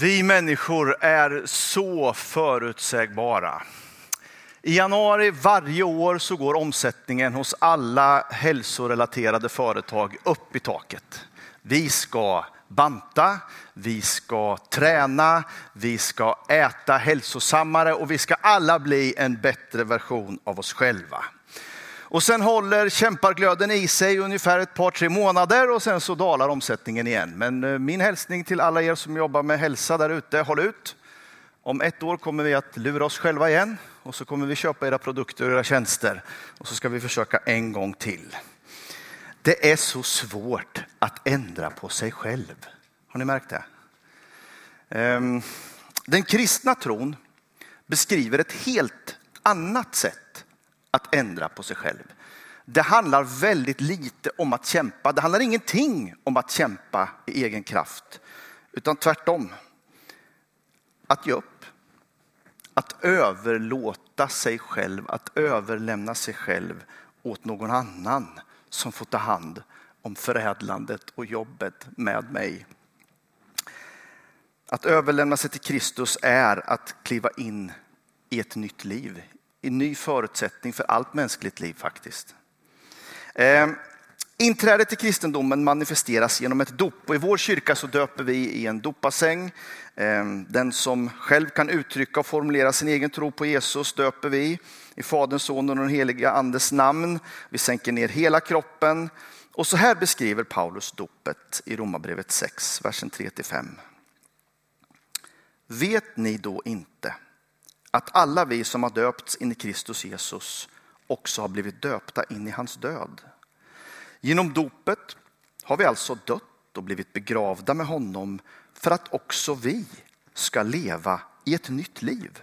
Vi människor är så förutsägbara. I januari varje år så går omsättningen hos alla hälsorelaterade företag upp i taket. Vi ska banta, vi ska träna, vi ska äta hälsosammare och vi ska alla bli en bättre version av oss själva. Och sen håller kämparglöden i sig ungefär ett par, tre månader och sen så dalar omsättningen igen. Men eh, min hälsning till alla er som jobbar med hälsa där ute, håll ut. Om ett år kommer vi att lura oss själva igen och så kommer vi köpa era produkter och era tjänster och så ska vi försöka en gång till. Det är så svårt att ändra på sig själv. Har ni märkt det? Ehm, den kristna tron beskriver ett helt annat sätt att ändra på sig själv. Det handlar väldigt lite om att kämpa. Det handlar ingenting om att kämpa i egen kraft, utan tvärtom. Att ge upp. Att överlåta sig själv, att överlämna sig själv åt någon annan som får ta hand om förädlandet och jobbet med mig. Att överlämna sig till Kristus är att kliva in i ett nytt liv, en ny förutsättning för allt mänskligt liv faktiskt. Eh, inträdet till kristendomen manifesteras genom ett dop och i vår kyrka så döper vi i en dopassäng. Eh, den som själv kan uttrycka och formulera sin egen tro på Jesus döper vi i Faderns, Sonens och den heliga Andes namn. Vi sänker ner hela kroppen. Och så här beskriver Paulus dopet i Romarbrevet 6, versen 3-5. Vet ni då inte att alla vi som har döpts in i Kristus Jesus också har blivit döpta in i hans död. Genom dopet har vi alltså dött och blivit begravda med honom för att också vi ska leva i ett nytt liv.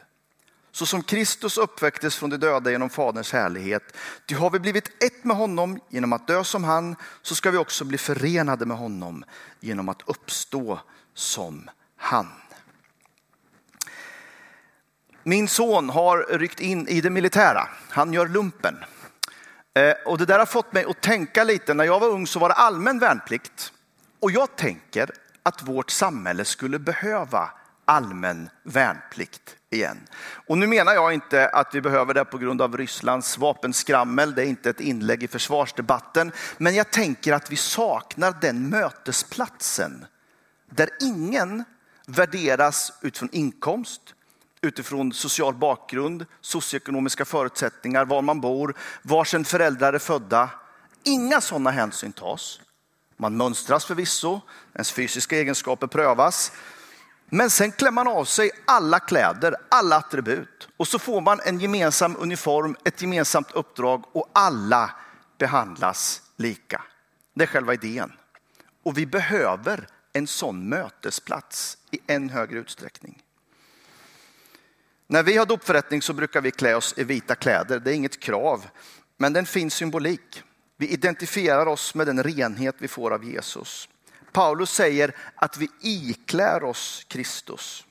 Så som Kristus uppväcktes från de döda genom Faderns härlighet, ty har vi blivit ett med honom genom att dö som han, så ska vi också bli förenade med honom genom att uppstå som han. Min son har ryckt in i det militära. Han gör lumpen. Eh, och det där har fått mig att tänka lite. När jag var ung så var det allmän värnplikt. Och jag tänker att vårt samhälle skulle behöva allmän värnplikt igen. Och nu menar jag inte att vi behöver det på grund av Rysslands vapenskrammel. Det är inte ett inlägg i försvarsdebatten. Men jag tänker att vi saknar den mötesplatsen där ingen värderas utifrån inkomst, utifrån social bakgrund, socioekonomiska förutsättningar, var man bor, var sin föräldrar är födda. Inga sådana hänsyn tas. Man mönstras förvisso, ens fysiska egenskaper prövas. Men sen klämmer man av sig alla kläder, alla attribut och så får man en gemensam uniform, ett gemensamt uppdrag och alla behandlas lika. Det är själva idén. Och vi behöver en sån mötesplats i än högre utsträckning. När vi har dopförrättning så brukar vi klä oss i vita kläder. Det är inget krav, men det är en fin symbolik. Vi identifierar oss med den renhet vi får av Jesus. Paulus säger att vi iklär oss Kristus.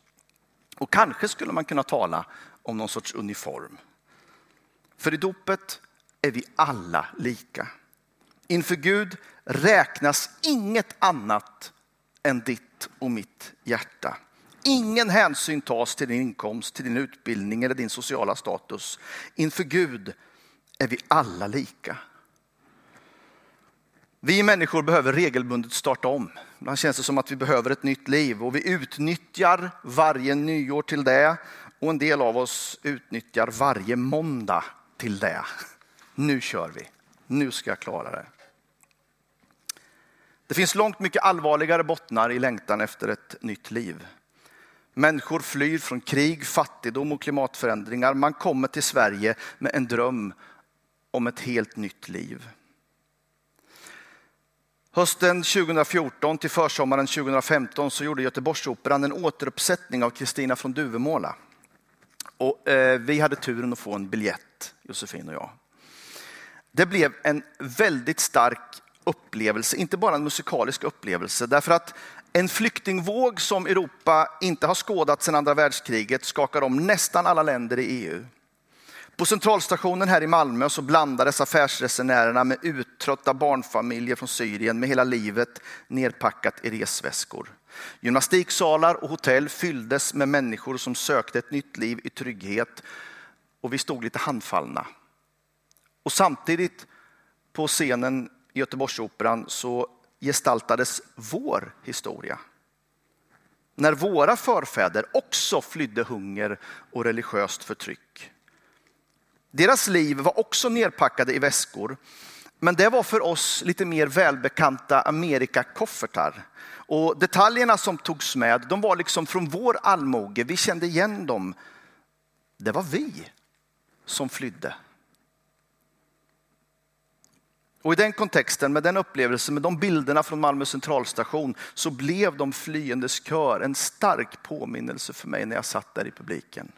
Och kanske skulle man kunna tala om någon sorts uniform. För i dopet är vi alla lika. Inför Gud räknas inget annat än ditt och mitt hjärta. Ingen hänsyn tas till din inkomst, till din utbildning eller din sociala status. Inför Gud är vi alla lika. Vi människor behöver regelbundet starta om. Ibland känns det som att vi behöver ett nytt liv och vi utnyttjar varje nyår till det. Och en del av oss utnyttjar varje måndag till det. Nu kör vi. Nu ska jag klara det. Det finns långt mycket allvarligare bottnar i längtan efter ett nytt liv. Människor flyr från krig, fattigdom och klimatförändringar. Man kommer till Sverige med en dröm om ett helt nytt liv. Hösten 2014 till försommaren 2015 så gjorde Göteborgsoperan en återuppsättning av Kristina från Duvemåla. Och, eh, vi hade turen att få en biljett, Josefin och jag. Det blev en väldigt stark upplevelse, inte bara en musikalisk upplevelse, därför att en flyktingvåg som Europa inte har skådat sedan andra världskriget skakar om nästan alla länder i EU. På centralstationen här i Malmö så blandades affärsresenärerna med uttrötta barnfamiljer från Syrien med hela livet nerpackat i resväskor. Gymnastiksalar och hotell fylldes med människor som sökte ett nytt liv i trygghet och vi stod lite handfallna. Och samtidigt på scenen i Göteborgsoperan så gestaltades vår historia. När våra förfäder också flydde hunger och religiöst förtryck. Deras liv var också nerpackade i väskor, men det var för oss lite mer välbekanta Amerikakoffertar. Och detaljerna som togs med, de var liksom från vår allmoge. Vi kände igen dem. Det var vi som flydde. Och i den kontexten, med den upplevelsen, med de bilderna från Malmö centralstation så blev de flyendes kör en stark påminnelse för mig när jag satt där i publiken.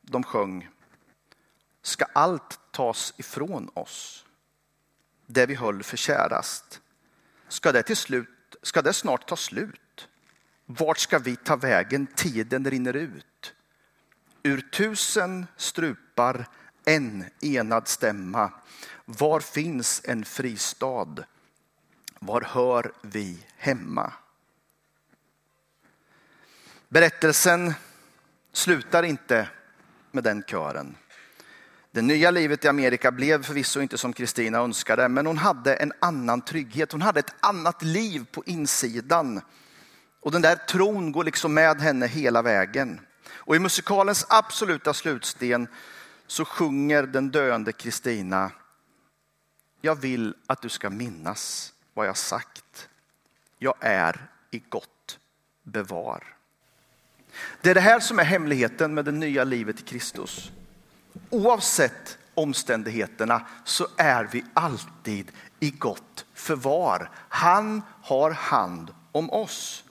De sjöng Ska allt tas ifrån oss, det vi höll för kärast? Ska det, till slut, ska det snart ta slut? Vart ska vi ta vägen? Tiden rinner ut. Ur tusen strupar en enad stämma. Var finns en fristad? Var hör vi hemma? Berättelsen slutar inte med den kören. Det nya livet i Amerika blev förvisso inte som Kristina önskade, men hon hade en annan trygghet. Hon hade ett annat liv på insidan. Och den där tron går liksom med henne hela vägen. Och i musikalens absoluta slutsten så sjunger den döende Kristina. Jag vill att du ska minnas vad jag sagt. Jag är i gott bevar. Det är det här som är hemligheten med det nya livet i Kristus. Oavsett omständigheterna så är vi alltid i gott förvar. Han har hand om oss.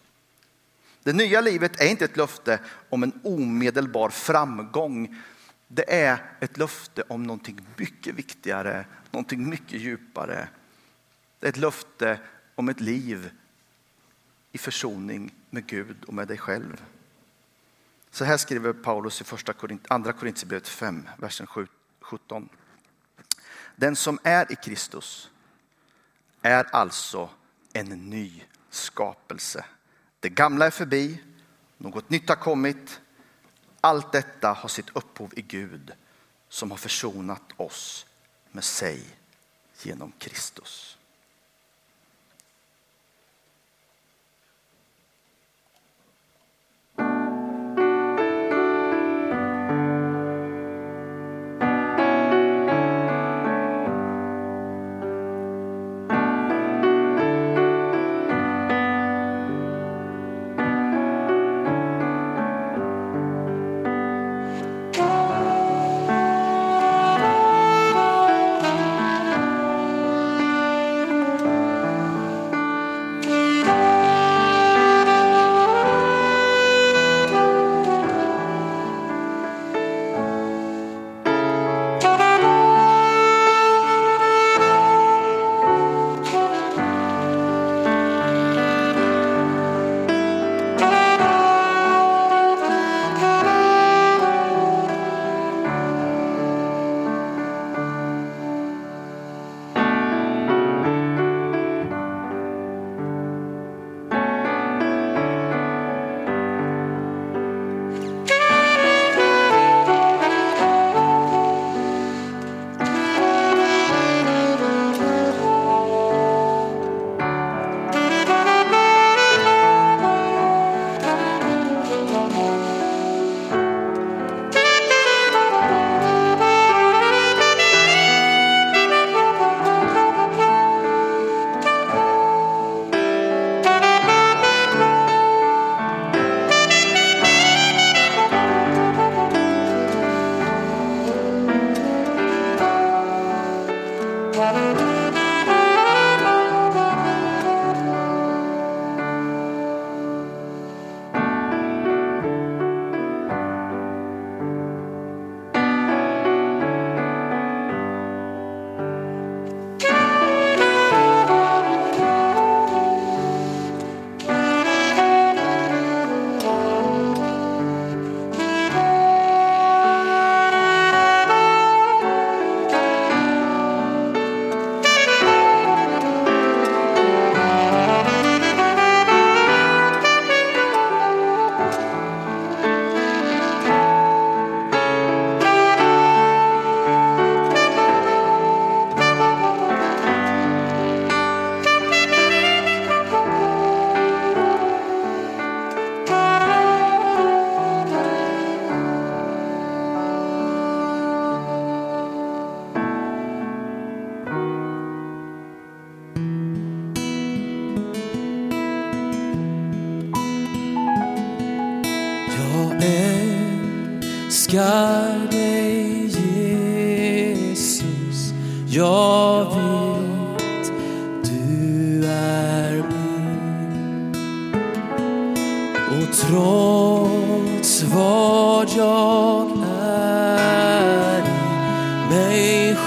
Det nya livet är inte ett löfte om en omedelbar framgång. Det är ett löfte om någonting mycket viktigare, någonting mycket djupare. Det är ett löfte om ett liv i försoning med Gud och med dig själv. Så här skriver Paulus i första Korint, andra Korintierbrevet 5, versen 17. Den som är i Kristus är alltså en ny skapelse. Det gamla är förbi, något nytt har kommit. Allt detta har sitt upphov i Gud som har försonat oss med sig genom Kristus.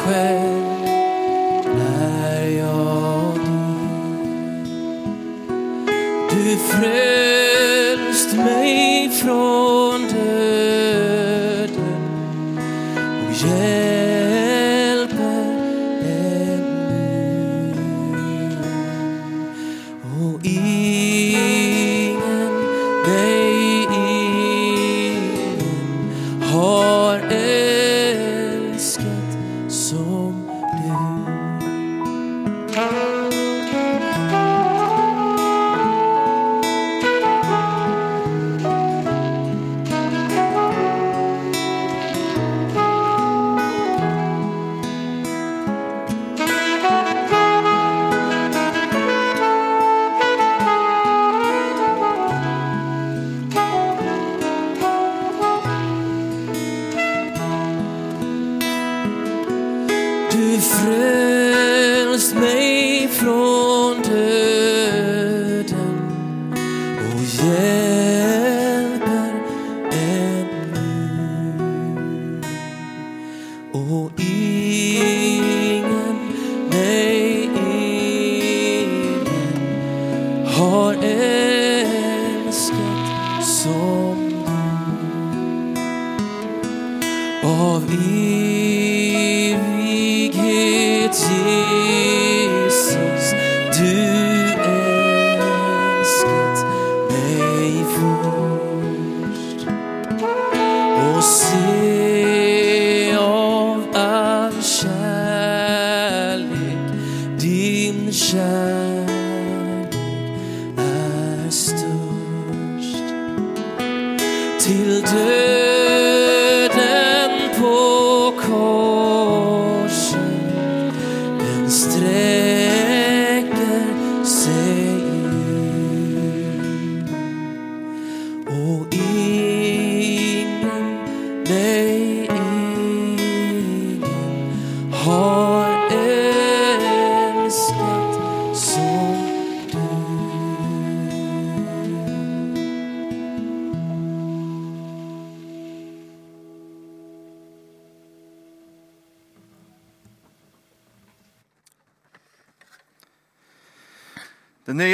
Mig har älskat som du. Av er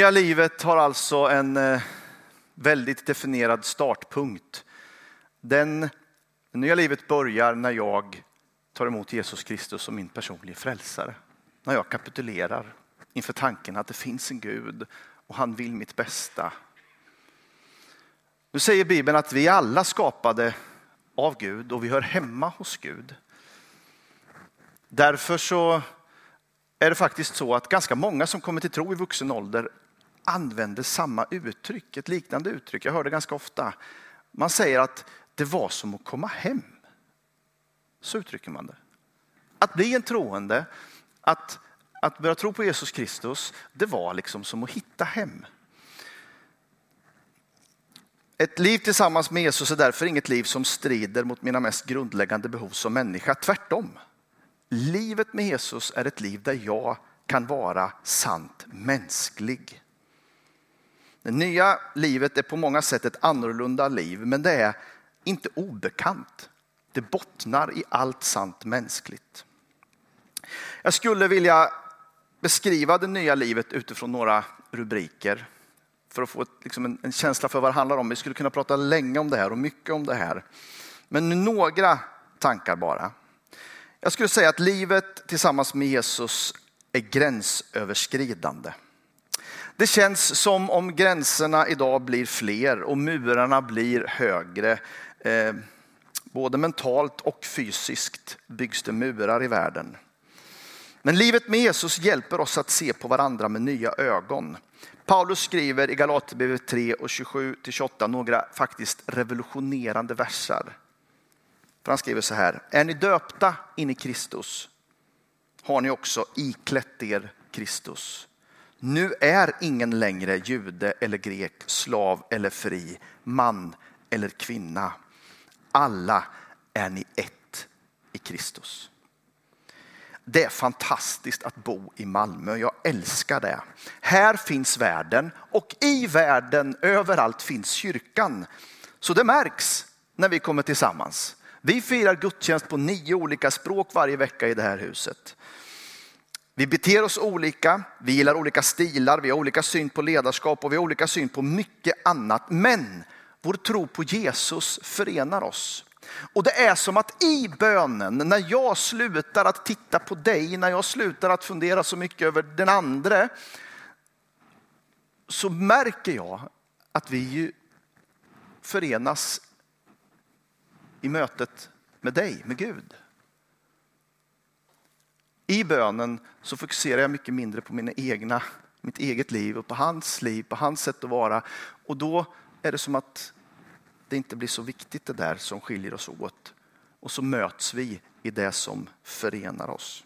nya livet har alltså en eh, väldigt definierad startpunkt. Den, det nya livet börjar när jag tar emot Jesus Kristus som min personliga frälsare. När jag kapitulerar inför tanken att det finns en Gud och han vill mitt bästa. Nu säger Bibeln att vi alla skapade av Gud och vi hör hemma hos Gud. Därför så är det faktiskt så att ganska många som kommer till tro i vuxen ålder använder samma uttryck, ett liknande uttryck. Jag hör det ganska ofta. Man säger att det var som att komma hem. Så uttrycker man det. Att bli en troende, att, att börja tro på Jesus Kristus, det var liksom som att hitta hem. Ett liv tillsammans med Jesus är därför inget liv som strider mot mina mest grundläggande behov som människa. Tvärtom. Livet med Jesus är ett liv där jag kan vara sant mänsklig. Det nya livet är på många sätt ett annorlunda liv, men det är inte obekant. Det bottnar i allt sant mänskligt. Jag skulle vilja beskriva det nya livet utifrån några rubriker för att få ett, liksom en, en, känsla för vad det handlar om. Vi skulle kunna prata länge om det här och mycket om det här. Men några tankar bara. Jag skulle säga att livet tillsammans med Jesus är gränsöverskridande. Det känns som om gränserna idag blir fler och murarna blir högre. Eh, både mentalt och fysiskt byggs det murar i världen. Men livet med Jesus hjälper oss att se på varandra med nya ögon. Paulus skriver i Galaterbrevet 3 och 27-28 några faktiskt revolutionerande versar. För han skriver så här, är ni döpta in i Kristus har ni också iklätt er Kristus. Nu är ingen längre jude eller grek, slav eller fri, man eller kvinna. Alla är ni ett i Kristus. Det är fantastiskt att bo i Malmö. Jag älskar det. Här finns världen och i världen överallt finns kyrkan. Så det märks när vi kommer tillsammans. Vi firar gudstjänst på nio olika språk varje vecka i det här huset. Vi beter oss olika, vi gillar olika stilar, vi har olika syn på ledarskap och vi har olika syn på mycket annat. Men vår tro på Jesus förenar oss. Och det är som att i bönen, när jag slutar att titta på dig, när jag slutar att fundera så mycket över den andre så märker jag att vi ju förenas i mötet med dig, med Gud. I bönen så fokuserar jag mycket mindre på mina egna, mitt eget liv och på hans liv, på hans sätt att vara. Och då är det som att det inte blir så viktigt det där som skiljer oss åt. Och så möts vi i det som förenar oss.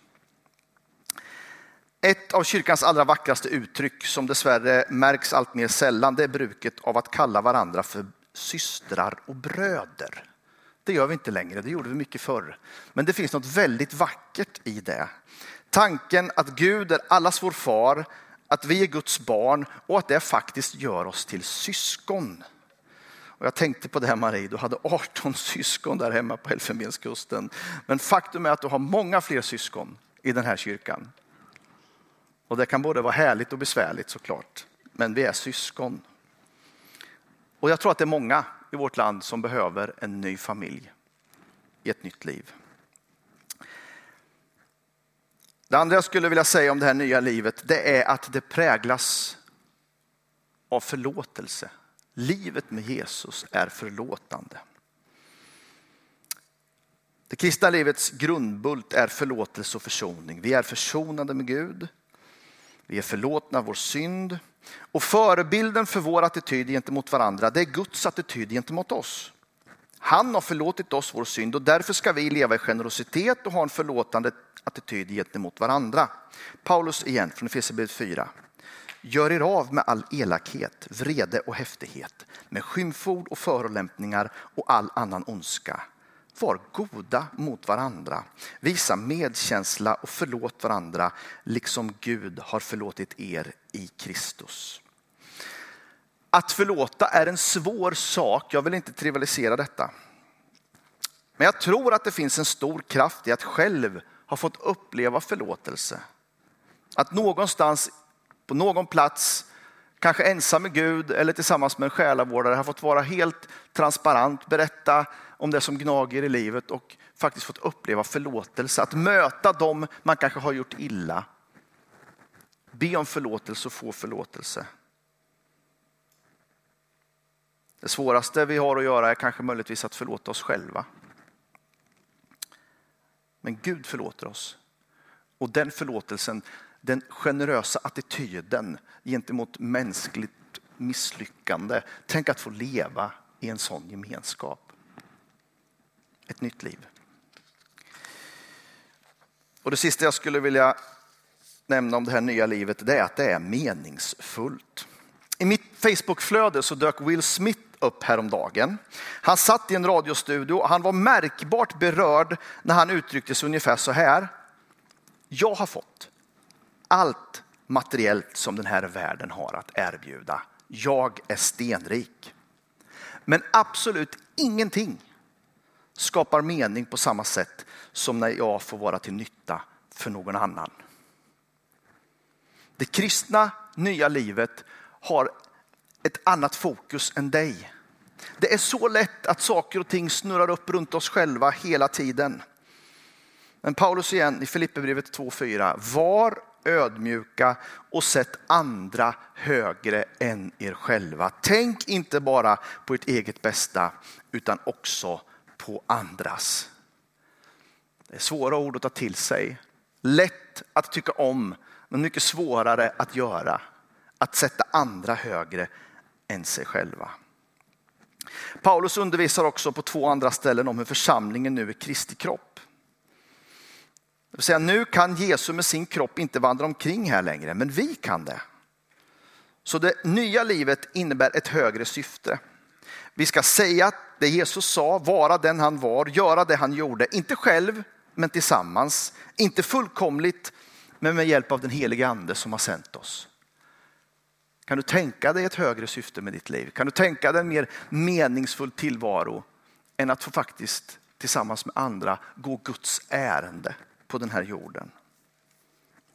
Ett av kyrkans allra vackraste uttryck som dessvärre märks allt mer sällan det är bruket av att kalla varandra för systrar och bröder. Det gör vi inte längre, det gjorde vi mycket förr. Men det finns något väldigt vackert i det. Tanken att Gud är allas vår far, att vi är Guds barn och att det faktiskt gör oss till syskon. Och jag tänkte på det här Marie, du hade 18 syskon där hemma på Elfenbenskusten. Men faktum är att du har många fler syskon i den här kyrkan. Och det kan både vara härligt och besvärligt såklart. Men vi är syskon. Och jag tror att det är många i vårt land som behöver en ny familj i ett nytt liv. Det andra jag skulle vilja säga om det här nya livet, det är att det präglas av förlåtelse. Livet med Jesus är förlåtande. Det kristna livets grundbult är förlåtelse och försoning. Vi är försonade med Gud. Vi är förlåtna vår synd. Och förebilden för vår attityd gentemot varandra, det är Guds attityd gentemot oss. Han har förlåtit oss vår synd och därför ska vi leva i generositet och ha en förlåtande attityd gentemot varandra. Paulus igen från Efesierbrevet 4. Gör er av med all elakhet, vrede och häftighet, med skymford och förolämpningar och all annan ondska. Var goda mot varandra, visa medkänsla och förlåt varandra, liksom Gud har förlåtit er i Kristus. Att förlåta är en svår sak, jag vill inte trivialisera detta. Men jag tror att det finns en stor kraft i att själv ha fått uppleva förlåtelse. Att någonstans på någon plats, kanske ensam med Gud eller tillsammans med en själavårdare, har fått vara helt transparent, berätta om det som gnager i livet och faktiskt fått uppleva förlåtelse. Att möta dem man kanske har gjort illa. Be om förlåtelse och få förlåtelse. Det svåraste vi har att göra är kanske möjligtvis att förlåta oss själva. Men Gud förlåter oss. Och den förlåtelsen den generösa attityden gentemot mänskligt misslyckande. Tänk att få leva i en sån gemenskap. Ett nytt liv. Och det sista jag skulle vilja nämna om det här nya livet det är att det är meningsfullt. I mitt Facebookflöde så dök Will Smith upp häromdagen. Han satt i en radiostudio och han var märkbart berörd när han uttryckte sig ungefär så här. Jag har fått allt materiellt som den här världen har att erbjuda. Jag är stenrik. Men absolut ingenting skapar mening på samma sätt som när jag får vara till nytta för någon annan. Det kristna nya livet har ett annat fokus än dig. Det är så lätt att saker och ting snurrar upp runt oss själva hela tiden. Men Paulus igen i Filipperbrevet 2.4. Var ödmjuka och sätt andra högre än er själva. Tänk inte bara på ert eget bästa utan också på andras. Det är svåra ord att ta till sig. Lätt att tycka om men mycket svårare att göra. Att sätta andra högre än sig själva. Paulus undervisar också på två andra ställen om hur församlingen nu är Kristi kropp. Det vill säga, nu kan Jesus med sin kropp inte vandra omkring här längre, men vi kan det. Så det nya livet innebär ett högre syfte. Vi ska säga det Jesus sa, vara den han var, göra det han gjorde. Inte själv, men tillsammans. Inte fullkomligt, men med hjälp av den helige ande som har sänt oss. Kan du tänka dig ett högre syfte med ditt liv? Kan du tänka dig en mer meningsfull tillvaro än att få faktiskt tillsammans med andra gå Guds ärende på den här jorden?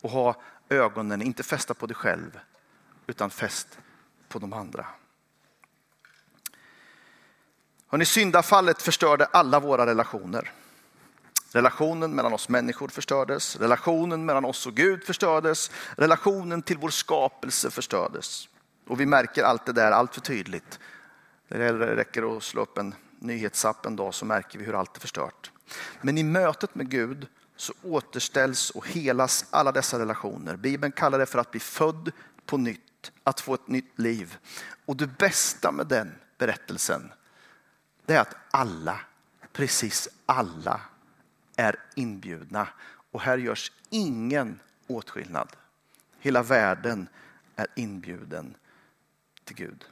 Och ha ögonen inte fästa på dig själv utan fäst på de andra. Hörrni, syndafallet förstörde alla våra relationer. Relationen mellan oss människor förstördes, relationen mellan oss och Gud förstördes, relationen till vår skapelse förstördes. Och vi märker allt det där allt för tydligt. Det räcker att slå upp en nyhetsapp en dag så märker vi hur allt är förstört. Men i mötet med Gud så återställs och helas alla dessa relationer. Bibeln kallar det för att bli född på nytt, att få ett nytt liv. Och det bästa med den berättelsen det är att alla, precis alla är inbjudna. Och här görs ingen åtskillnad. Hela världen är inbjuden till Gud.